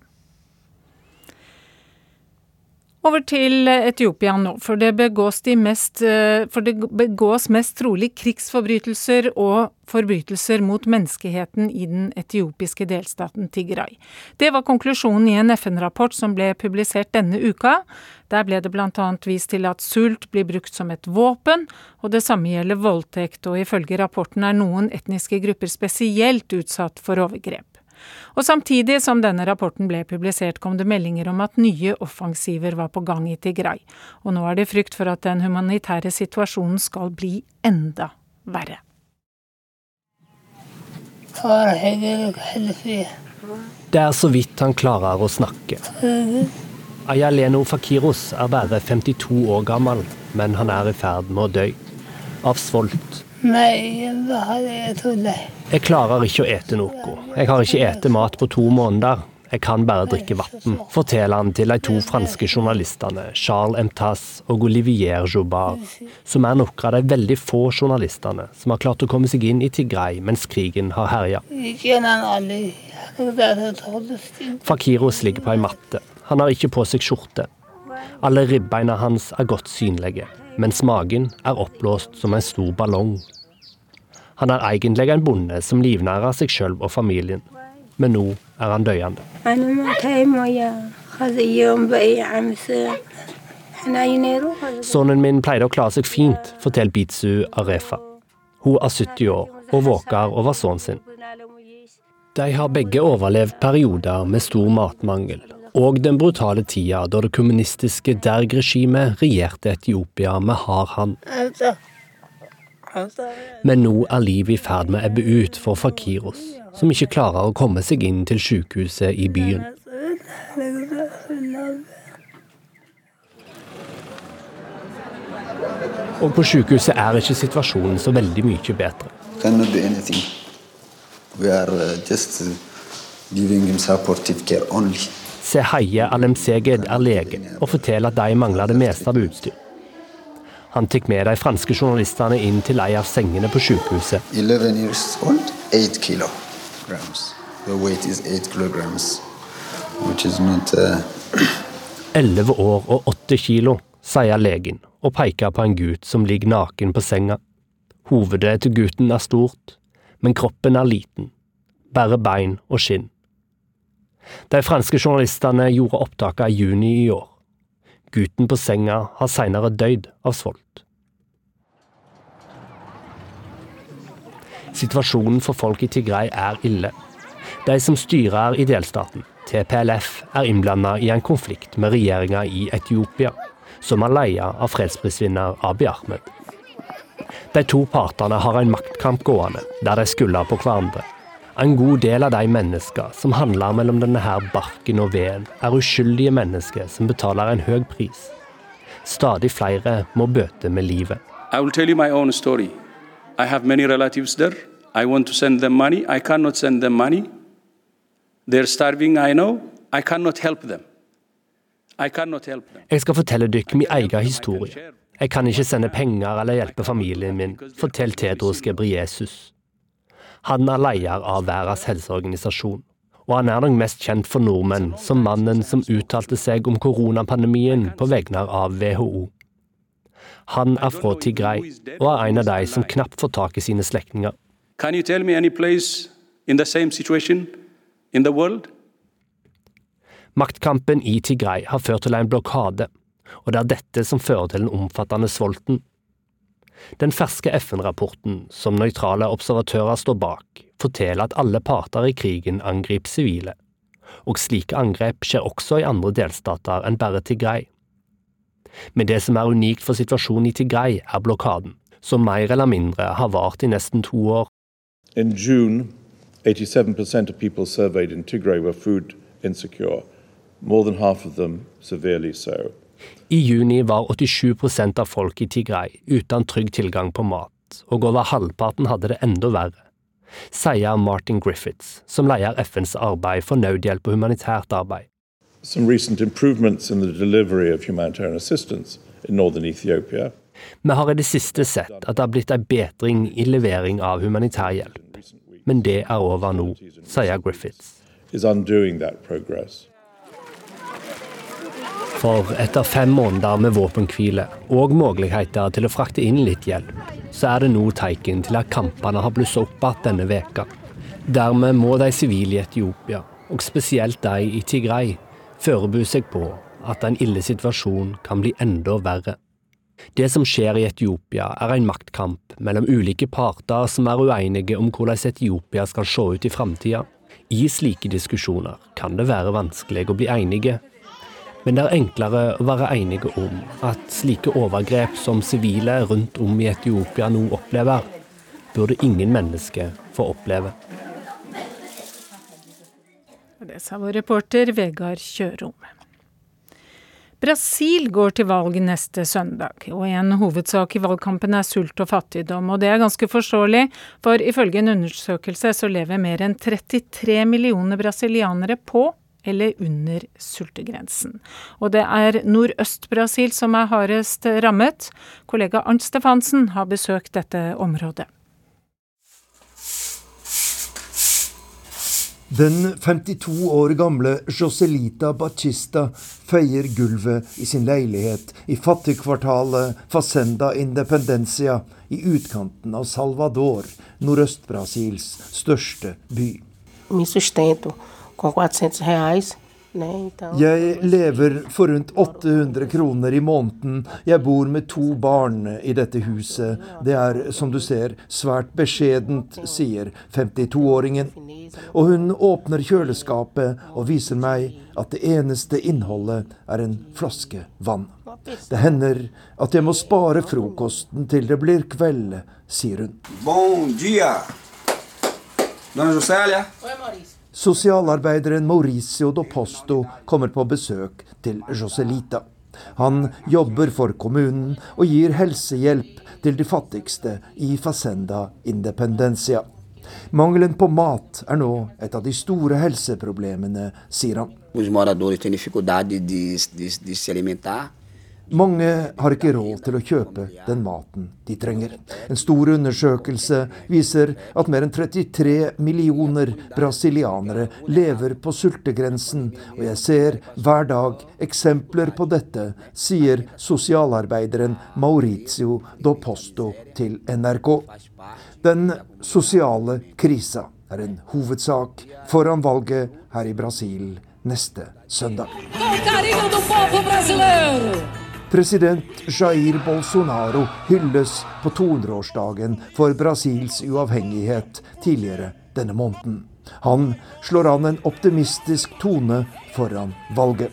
Over til Etiopia nå, for det, de mest, eh, for det begås mest trolig krigsforbrytelser og forbrytelser mot menneskeheten i den etiopiske delstaten Tigray. Det var konklusjonen i en FN-rapport som ble publisert denne uka. Der ble det bl.a. vist til at sult blir brukt som et våpen, og det samme gjelder voldtekt, og ifølge rapporten er noen etniske grupper spesielt utsatt for overgrep. Og samtidig som denne rapporten ble publisert, kom det meldinger om at nye offensiver var på gang i Tigray. Og nå er det frykt for at den humanitære situasjonen skal bli enda verre. Det er så vidt han klarer å snakke. Ayaleno Fakiros er bare 52 år gammel, men han er i ferd med å dø. Av svolt. Jeg klarer ikke å ete noe. Jeg har ikke ete mat på to måneder. Jeg kan bare drikke vann, forteller han til de to franske journalistene Charles Emtas og Olivier Joubard, som er noen av de veldig få journalistene som har klart å komme seg inn i Tigray mens krigen har herja. Fakiros ligger på ei matte. Han har ikke på seg skjorte. Alle ribbeina hans er godt synlige, mens magen er oppblåst som en stor ballong. Han er egentlig en bonde som livnærer seg sjøl og familien, men nå er han døende. Sønnen min pleide å klare seg fint, forteller Bitsu Arefa. Hun er 70 år og våker over sønnen sin. De har begge overlevd perioder med stor matmangel, og den brutale tida da det kommunistiske Derg-regimet regjerte Etiopia med hard hand. Men nå er livet i ferd med å ebbe ut for Fakiros, som ikke klarer å komme seg inn til sykehuset i byen. Og på sykehuset er ikke situasjonen så veldig mye bedre. Sehaye Alemseged er lege og forteller at de mangler det meste av utstyr. Han tok med de franske journalistene inn til ei av sengene på sykehuset. Elleve år og åtte kilo, sier legen og peker på en gutt som ligger naken på senga. Hovedet til gutten er stort, men kroppen er liten. Bare bein og skinn. De franske journalistene gjorde opptaket i juni i år. Gutten på senga har seinere dødd av svolt. Situasjonen for folk i Tigray er ille. De som styrer i delstaten, TPLF, er innblanda i en konflikt med regjeringa i Etiopia, som er leia av fredsprisvinner Abiy Ahmed. De to partene har en maktkamp gående, der de skylder på hverandre. En god del av de mennesker som handler mellom denne her barken og veden, er uskyldige mennesker som betaler en høy pris. Stadig flere må bøte med livet. I will tell you my own story. I have many relatives there. I want to send them money. I cannot send them money. They're starving, I know. I cannot help them. I cannot help them. Jeg skal fortelle dere min egen historie. Jeg kan ikke sende penger eller hjelpe familien min, forteller Tedros Gebriesus. Han er leder av Verdens helseorganisasjon, og han er nok mest kjent for nordmenn som mannen som uttalte seg om koronapandemien på vegne av WHO. Han er fra Tigray og er en av de som knapt får tak i sine slektninger. Maktkampen i Tigray har ført til en blokade, og det er dette som fører til den omfattende svolten. Den ferske FN-rapporten, som nøytrale observatører står bak, forteller at alle parter i krigen angriper sivile, og slike angrep skjer også i andre delstater enn bare Tigray. Men det som er unikt for situasjonen i Tigray, er blokaden, som mer eller mindre har vart i nesten to år. In June, 87% of people surveyed in Tigray were food insecure, more than half of them severely so. I juni var 87% av folk i Tigray uten trygg tilgang på mat, og over halvparten hadde det enda verre, sier Martin Griffiths, som leder FNs arbeid for nødhjelp og humanitært arbeid. Some recent improvements in the delivery of humanitarian assistance in northern Ethiopia. Vi har i det siste sett at det har blitt en bedring i levering av humanitær hjelp, men det er over nå, sier Griffiths. Is undoing that progress. For etter fem måneder med våpenhvile og muligheter til å frakte inn litt hjelp, så er det nå tegn til at kampene har blusset opp igjen denne veka. Dermed må de sivile i Etiopia, og spesielt de i Tigray, forberede seg på at en ille situasjon kan bli enda verre. Det som skjer i Etiopia, er en maktkamp mellom ulike parter som er uenige om hvordan Etiopia skal se ut i framtida. I slike diskusjoner kan det være vanskelig å bli enige, men det er enklere å være enige om at slike overgrep som sivile rundt om i Etiopia nå opplever, burde ingen mennesker få oppleve. Det sa vår reporter Vegard Kjørom. Brasil går til valg neste søndag, og en hovedsak i valgkampen er sult og fattigdom. Og det er ganske forståelig, for ifølge en undersøkelse så lever mer enn 33 millioner brasilianere på eller under sultegrensen. Og det er Nordøst-Brasil som er hardest rammet. Kollega Arnt Stefansen har besøkt dette området. Den 52 år gamle Joselita Batista feier gulvet i sin leilighet i fattigkvartalet Facenda Independencia i utkanten av Salvador, Nordøst-Brasils største by. Me sustento com 400 reais. Jeg lever for rundt 800 kroner i måneden. Jeg bor med to barn i dette huset. Det er, som du ser, svært beskjedent, sier 52-åringen. Og hun åpner kjøleskapet og viser meg at det eneste innholdet er en flaske vann. Det hender at jeg må spare frokosten til det blir kveld, sier hun. Bon dia! Dona Josélia? Sosialarbeideren Mauricio do Posto kommer på besøk til Joselita. Han jobber for kommunen og gir helsehjelp til de fattigste i Facenda Independencia. Mangelen på mat er nå et av de store helseproblemene, sier han. Os moradores têm dificuldade de, de, de se alimentar. Mange har ikke råd til å kjøpe den maten de trenger. En stor undersøkelse viser at mer enn 33 millioner brasilianere lever på sultegrensen, og jeg ser hver dag eksempler på dette, sier sosialarbeideren Maurizio do Posto til NRK. Den sosiale krisa er en hovedsak foran valget her i Brasil neste søndag. President Jair Bolsonaro hylles på 200-årsdagen for Brasils uavhengighet tidligere denne måneden. Han slår an en optimistisk tone foran valget.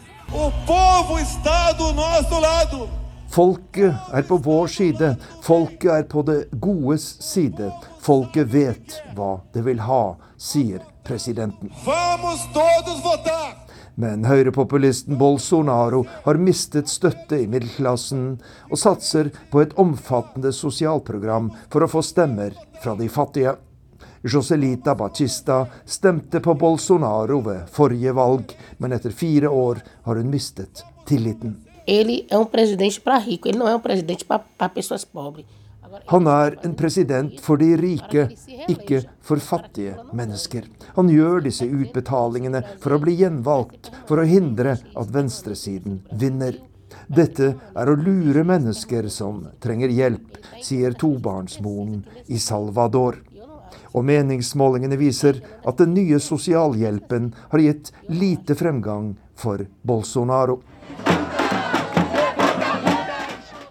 Folket er på vår side. Folket er på det godes side. Folket vet hva det vil ha, sier presidenten. Men høyrepopulisten Bolsonaro har mistet støtte i middelklassen, og satser på et omfattende sosialprogram for å få stemmer fra de fattige. Joselita Batista stemte på Bolsonaro ved forrige valg, men etter fire år har hun mistet tilliten. Ele é um presidente para rico, ele não é um presidente para pessoas. Han er en president for de rike, ikke for fattige mennesker. Han gjør disse utbetalingene for å bli gjenvalgt, for å hindre at venstresiden vinner. Dette er å lure mennesker som trenger hjelp, sier tobarnsmoren i Salvador. Og meningsmålingene viser at den nye sosialhjelpen har gitt lite fremgang for Bolsonaro.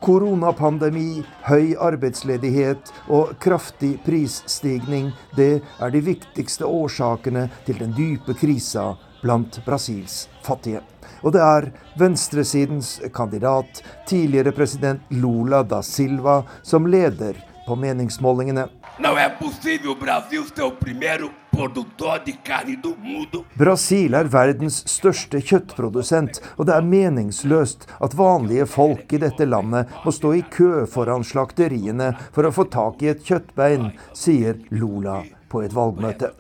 Koronapandemi, høy arbeidsledighet og kraftig prisstigning, det er de viktigste årsakene til den dype krisa blant Brasils fattige. Og det er venstresidens kandidat, tidligere president Lula da Silva, som leder på meningsmålingene. Não é possível o Brasil ser o primeiro produtor de carne do mundo. Brasil er verdens største kjøttprodusent, og det er meningsløst at vanlige folk i dette landet må stå i kø foran slakteriene for å få tak i et kjøttbein, sier Lula på et valgmøte.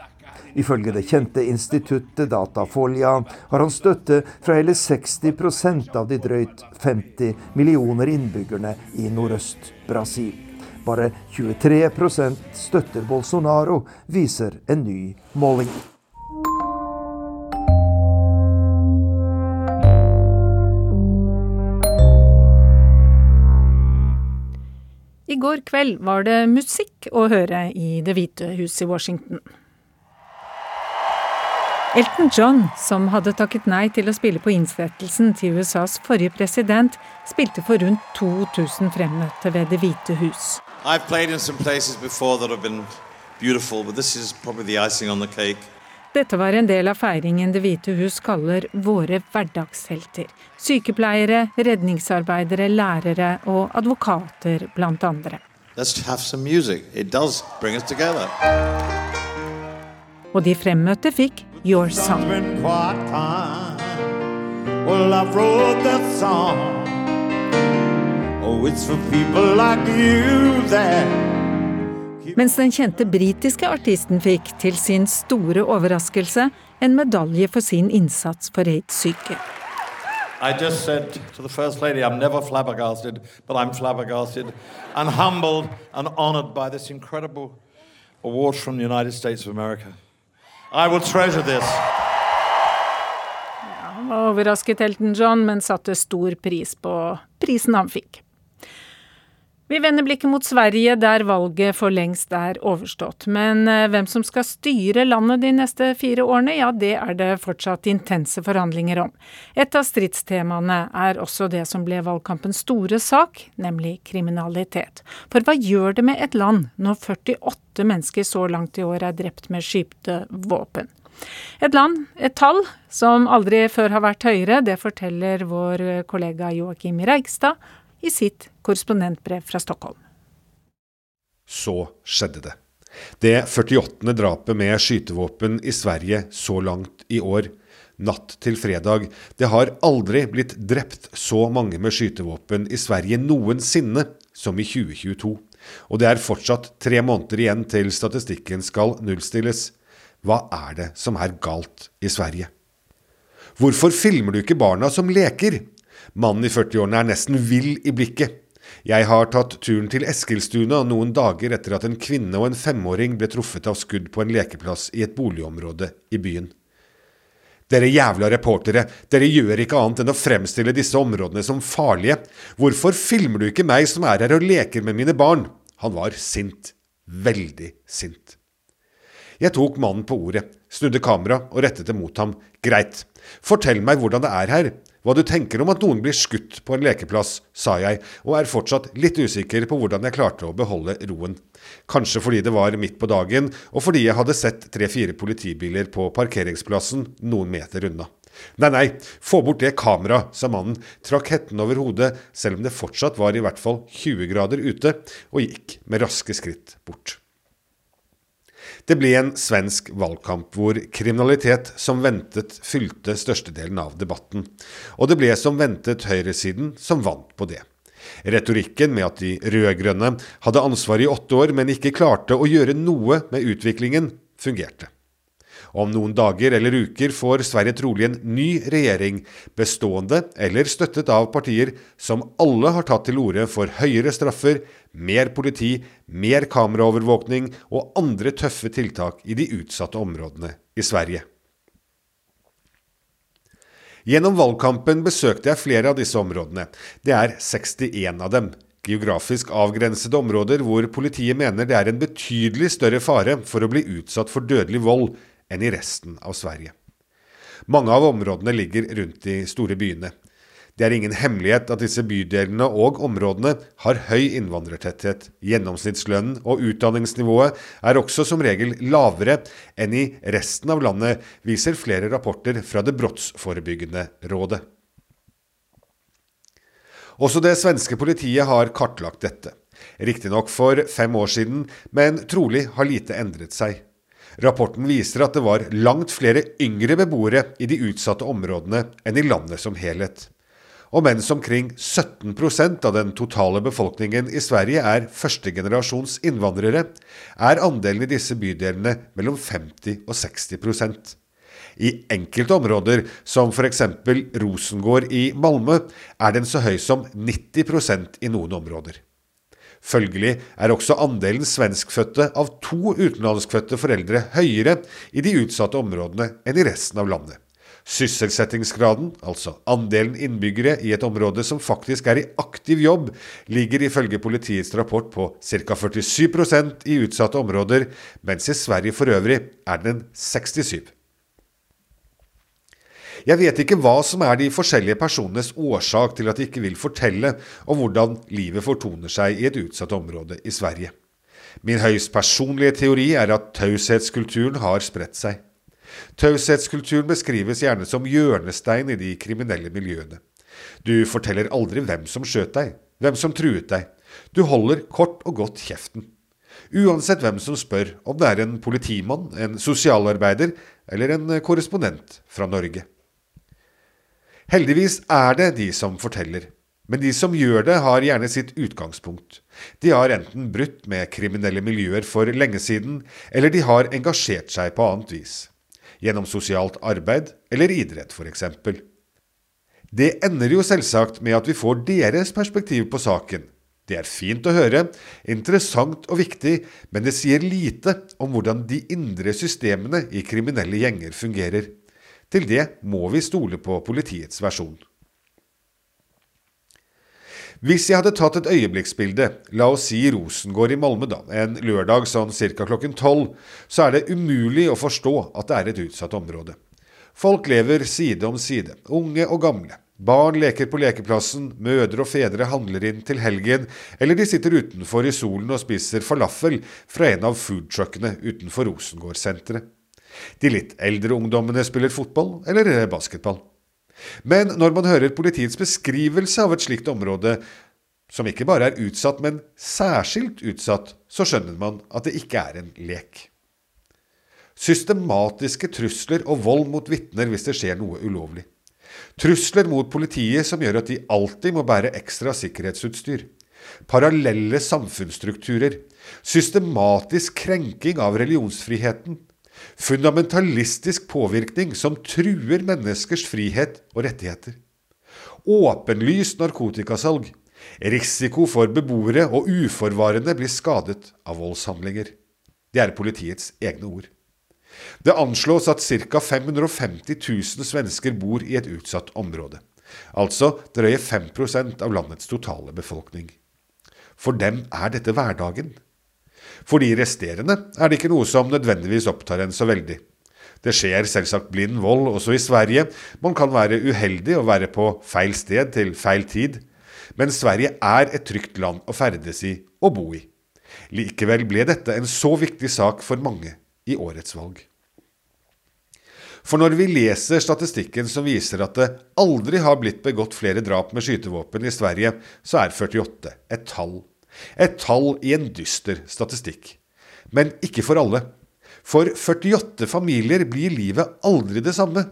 Ifølge det kjente instituttet Datafolia har han støtte fra hele 60% av de drøyt 50 millioner innbyggerne i Nordøst-Brasil. Bare 23 støtter Bolsonaro, viser en ny måling. I går kveld var det musikk å høre i Det hvite hus i Washington. Elton John, som hadde takket nei til å spille på innsettelsen til USAs forrige president, spilte for rundt 2000 fremmøtte ved Det hvite hus. I've played in some places before that have been beautiful, but this is probably the icing on the cake. Dette var en del av feiringen Det hvite hus kaller våre hverdagshelter. Sykepleiere, redningsarbeidere, lærere og advokater, blant andre. Let's have some music. It does bring us together. Og de fremmøtte fikk Your Song. Well, Mens den kjente britiske artisten fikk, til sin store overraskelse, en medalje for sin innsats for aids-syke. I just said to the First Lady, I'm never flabbergasted, but I'm flabbergasted and humbled and honored by this incredible award from the United States of America. I will treasure this. Han var overrasket Elton John, men satte stor pris på prisen han fikk. Vi vender blikket mot Sverige, der valget for lengst er overstått. Men eh, hvem som skal styre landet de neste fire årene, ja det er det fortsatt intense forhandlinger om. Et av stridstemaene er også det som ble valgkampens store sak, nemlig kriminalitet. For hva gjør det med et land når 48 mennesker så langt i år er drept med skypte våpen? Et land, et tall, som aldri før har vært høyere, det forteller vår kollega Joakim Reigstad i sitt korrespondentbrev fra Stockholm. Så skjedde det. Det 48. drapet med skytevåpen i Sverige så langt i år, natt til fredag. Det har aldri blitt drept så mange med skytevåpen i Sverige noensinne som i 2022. Og det er fortsatt tre måneder igjen til statistikken skal nullstilles. Hva er det som er galt i Sverige? Hvorfor filmer du ikke barna som leker? Mannen i 40-årene er nesten vill i blikket. Jeg har tatt turen til Eskilstuna noen dager etter at en kvinne og en femåring ble truffet av skudd på en lekeplass i et boligområde i byen. Dere jævla reportere, dere gjør ikke annet enn å fremstille disse områdene som farlige. Hvorfor filmer du ikke meg som er her og leker med mine barn? Han var sint. Veldig sint. Jeg tok mannen på ordet, snudde kamera og rettet det mot ham. Greit. Fortell meg hvordan det er her. Hva du tenker om at noen blir skutt på en lekeplass, sa jeg, og er fortsatt litt usikker på hvordan jeg klarte å beholde roen. Kanskje fordi det var midt på dagen, og fordi jeg hadde sett tre-fire politibiler på parkeringsplassen noen meter unna. Nei, nei, få bort det kameraet, sa mannen, trakk hetten over hodet, selv om det fortsatt var i hvert fall 20 grader ute, og gikk med raske skritt bort. Det ble en svensk valgkamp hvor kriminalitet som ventet fylte størstedelen av debatten. Og det ble som ventet høyresiden som vant på det. Retorikken med at de rød-grønne hadde ansvar i åtte år, men ikke klarte å gjøre noe med utviklingen, fungerte. Om noen dager eller uker får Sverige trolig en ny regjering, bestående eller støttet av partier som alle har tatt til orde for høyere straffer, mer politi, mer kameraovervåkning og andre tøffe tiltak i de utsatte områdene i Sverige. Gjennom valgkampen besøkte jeg flere av disse områdene. Det er 61 av dem. Geografisk avgrensede områder hvor politiet mener det er en betydelig større fare for å bli utsatt for dødelig vold enn i resten av Sverige. Mange av områdene ligger rundt de store byene. Det er ingen hemmelighet at disse bydelene og områdene har høy innvandrertetthet. Gjennomsnittslønnen og utdanningsnivået er også som regel lavere enn i resten av landet, viser flere rapporter fra det brottsforebyggende rådet. Også det svenske politiet har kartlagt dette. Riktignok for fem år siden, men trolig har lite endret seg. Rapporten viser at det var langt flere yngre beboere i de utsatte områdene enn i landet som helhet. Og mens omkring 17% av den totale befolkningen i Sverige er førstegenerasjons innvandrere, er andelen i disse bydelene mellom 50 og 60% I enkelte områder, som f.eks. Rosengård i Malmö, er den så høy som 90% i noen områder. Følgelig er også andelen svenskfødte av to utenlandskfødte foreldre høyere i de utsatte områdene enn i resten av landet. Sysselsettingsgraden, altså andelen innbyggere i et område som faktisk er i aktiv jobb, ligger ifølge politiets rapport på ca. 47% i utsatte områder, mens i Sverige for øvrig er den 67 Jeg vet ikke hva som er de forskjellige personenes årsak til at de ikke vil fortelle om hvordan livet fortoner seg i et utsatt område i Sverige. Min høyst personlige teori er at taushetskulturen har spredt seg. Taushetskulturen beskrives gjerne som hjørnestein i de kriminelle miljøene. Du forteller aldri hvem som skjøt deg, hvem som truet deg. Du holder kort og godt kjeften. Uansett hvem som spør om det er en politimann, en sosialarbeider eller en korrespondent fra Norge. Heldigvis er det de som forteller, men de som gjør det, har gjerne sitt utgangspunkt. De har enten brutt med kriminelle miljøer for lenge siden, eller de har engasjert seg på annet vis gjennom sosialt arbeid eller idrett f.eks. Det ender jo selvsagt med at vi får deres perspektiv på saken. Det er fint å høre, interessant og viktig, men det sier lite om hvordan de indre systemene i kriminelle gjenger fungerer. Til det må vi stole på politiets versjon. Hvis jeg hadde tatt et øyeblikksbilde, la oss si Rosengård i Malmö da, en lørdag sånn ca. klokken tolv, så er det umulig å forstå at det er et utsatt område. Folk lever side om side, unge og gamle. Barn leker på lekeplassen, mødre og fedre handler inn til helgen, eller de sitter utenfor i solen og spiser falafel fra en av foodtruckene utenfor Rosengård-senteret. De litt eldre ungdommene spiller fotball eller basketball. Men når man hører politiets beskrivelse av et slikt område, som ikke bare er utsatt, men særskilt utsatt, så skjønner man at det ikke er en lek. Systematiske trusler og vold mot vitner hvis det skjer noe ulovlig. Trusler mot politiet som gjør at de alltid må bære ekstra sikkerhetsutstyr. Parallelle samfunnsstrukturer. Systematisk krenking av religionsfriheten. Fundamentalistisk påvirkning som truer menneskers frihet og rettigheter. Åpenlyst narkotikasalg. Risiko for beboere og uforvarende blir skadet av voldshandlinger. Det er politiets egne ord. Det anslås at ca. 550 000 svensker bor i et utsatt område. Altså drøye 5% av landets totale befolkning. For dem er dette hverdagen. For de resterende er det ikke noe som nødvendigvis opptar en så veldig. Det skjer selvsagt blind vold også i Sverige. Man kan være uheldig og være på feil sted til feil tid. Men Sverige er et trygt land å ferdes i og bo i. Likevel ble dette en så viktig sak for mange i årets valg. For når vi leser statistikken som viser at det aldri har blitt begått flere drap med skytevåpen i Sverige, så er 48 et tall et tall i en dyster statistikk. Men ikke for alle. For 48 familier blir livet aldri det samme.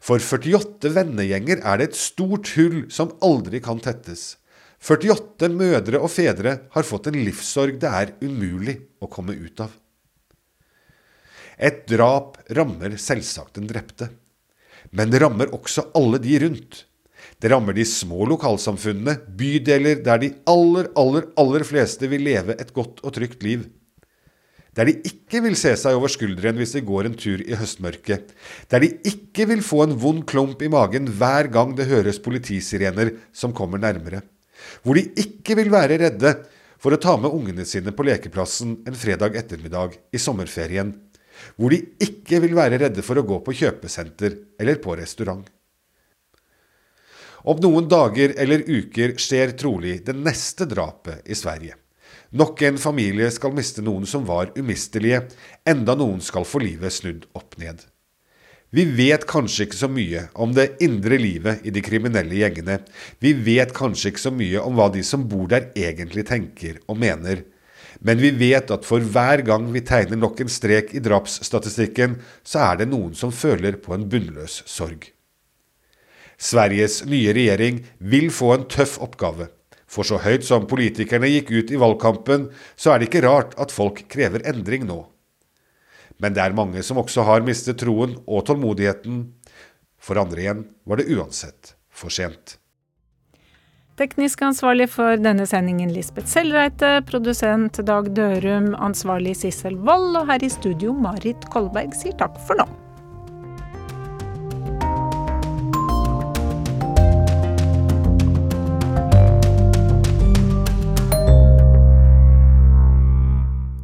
For 48 vennegjenger er det et stort hull som aldri kan tettes. 48 mødre og fedre har fått en livssorg det er umulig å komme ut av. Et drap rammer selvsagt den drepte, men det rammer også alle de rundt. Det rammer de små lokalsamfunnene, bydeler der de aller, aller, aller fleste vil leve et godt og trygt liv. der de ikke vil se seg over skulderen hvis de går en tur i høstmørket, der de ikke vil få en vond klump i magen hver gang det høres politisirener som kommer nærmere, hvor de ikke vil være redde for å ta med ungene sine på lekeplassen en fredag ettermiddag i sommerferien, hvor de ikke vil være redde for å gå på kjøpesenter eller på restaurant. Om noen dager eller uker skjer trolig det neste drapet i Sverige. Nok en familie skal miste noen som var umistelige, enda noen skal få livet snudd opp ned. Vi vet kanskje ikke så mye om det indre livet i de kriminelle gjengene. Vi vet kanskje ikke så mye om hva de som bor der egentlig tenker og mener. Men vi vet at for hver gang vi tegner nok en strek i drapsstatistikken, så er det noen som føler på en bunnløs sorg. Sveriges nye regjering vil få en tøff oppgave. For så høyt som politikerne gikk ut i valgkampen, så er det ikke rart at folk krever endring nå. Men det er mange som også har mistet troen og tålmodigheten. For andre igjen var det uansett for sent. Teknisk ansvarlig for denne sendingen Lisbeth Sellreite, produsent Dag Dørum, ansvarlig Sissel Wold, og her i studio Marit Kolberg sier takk for nå.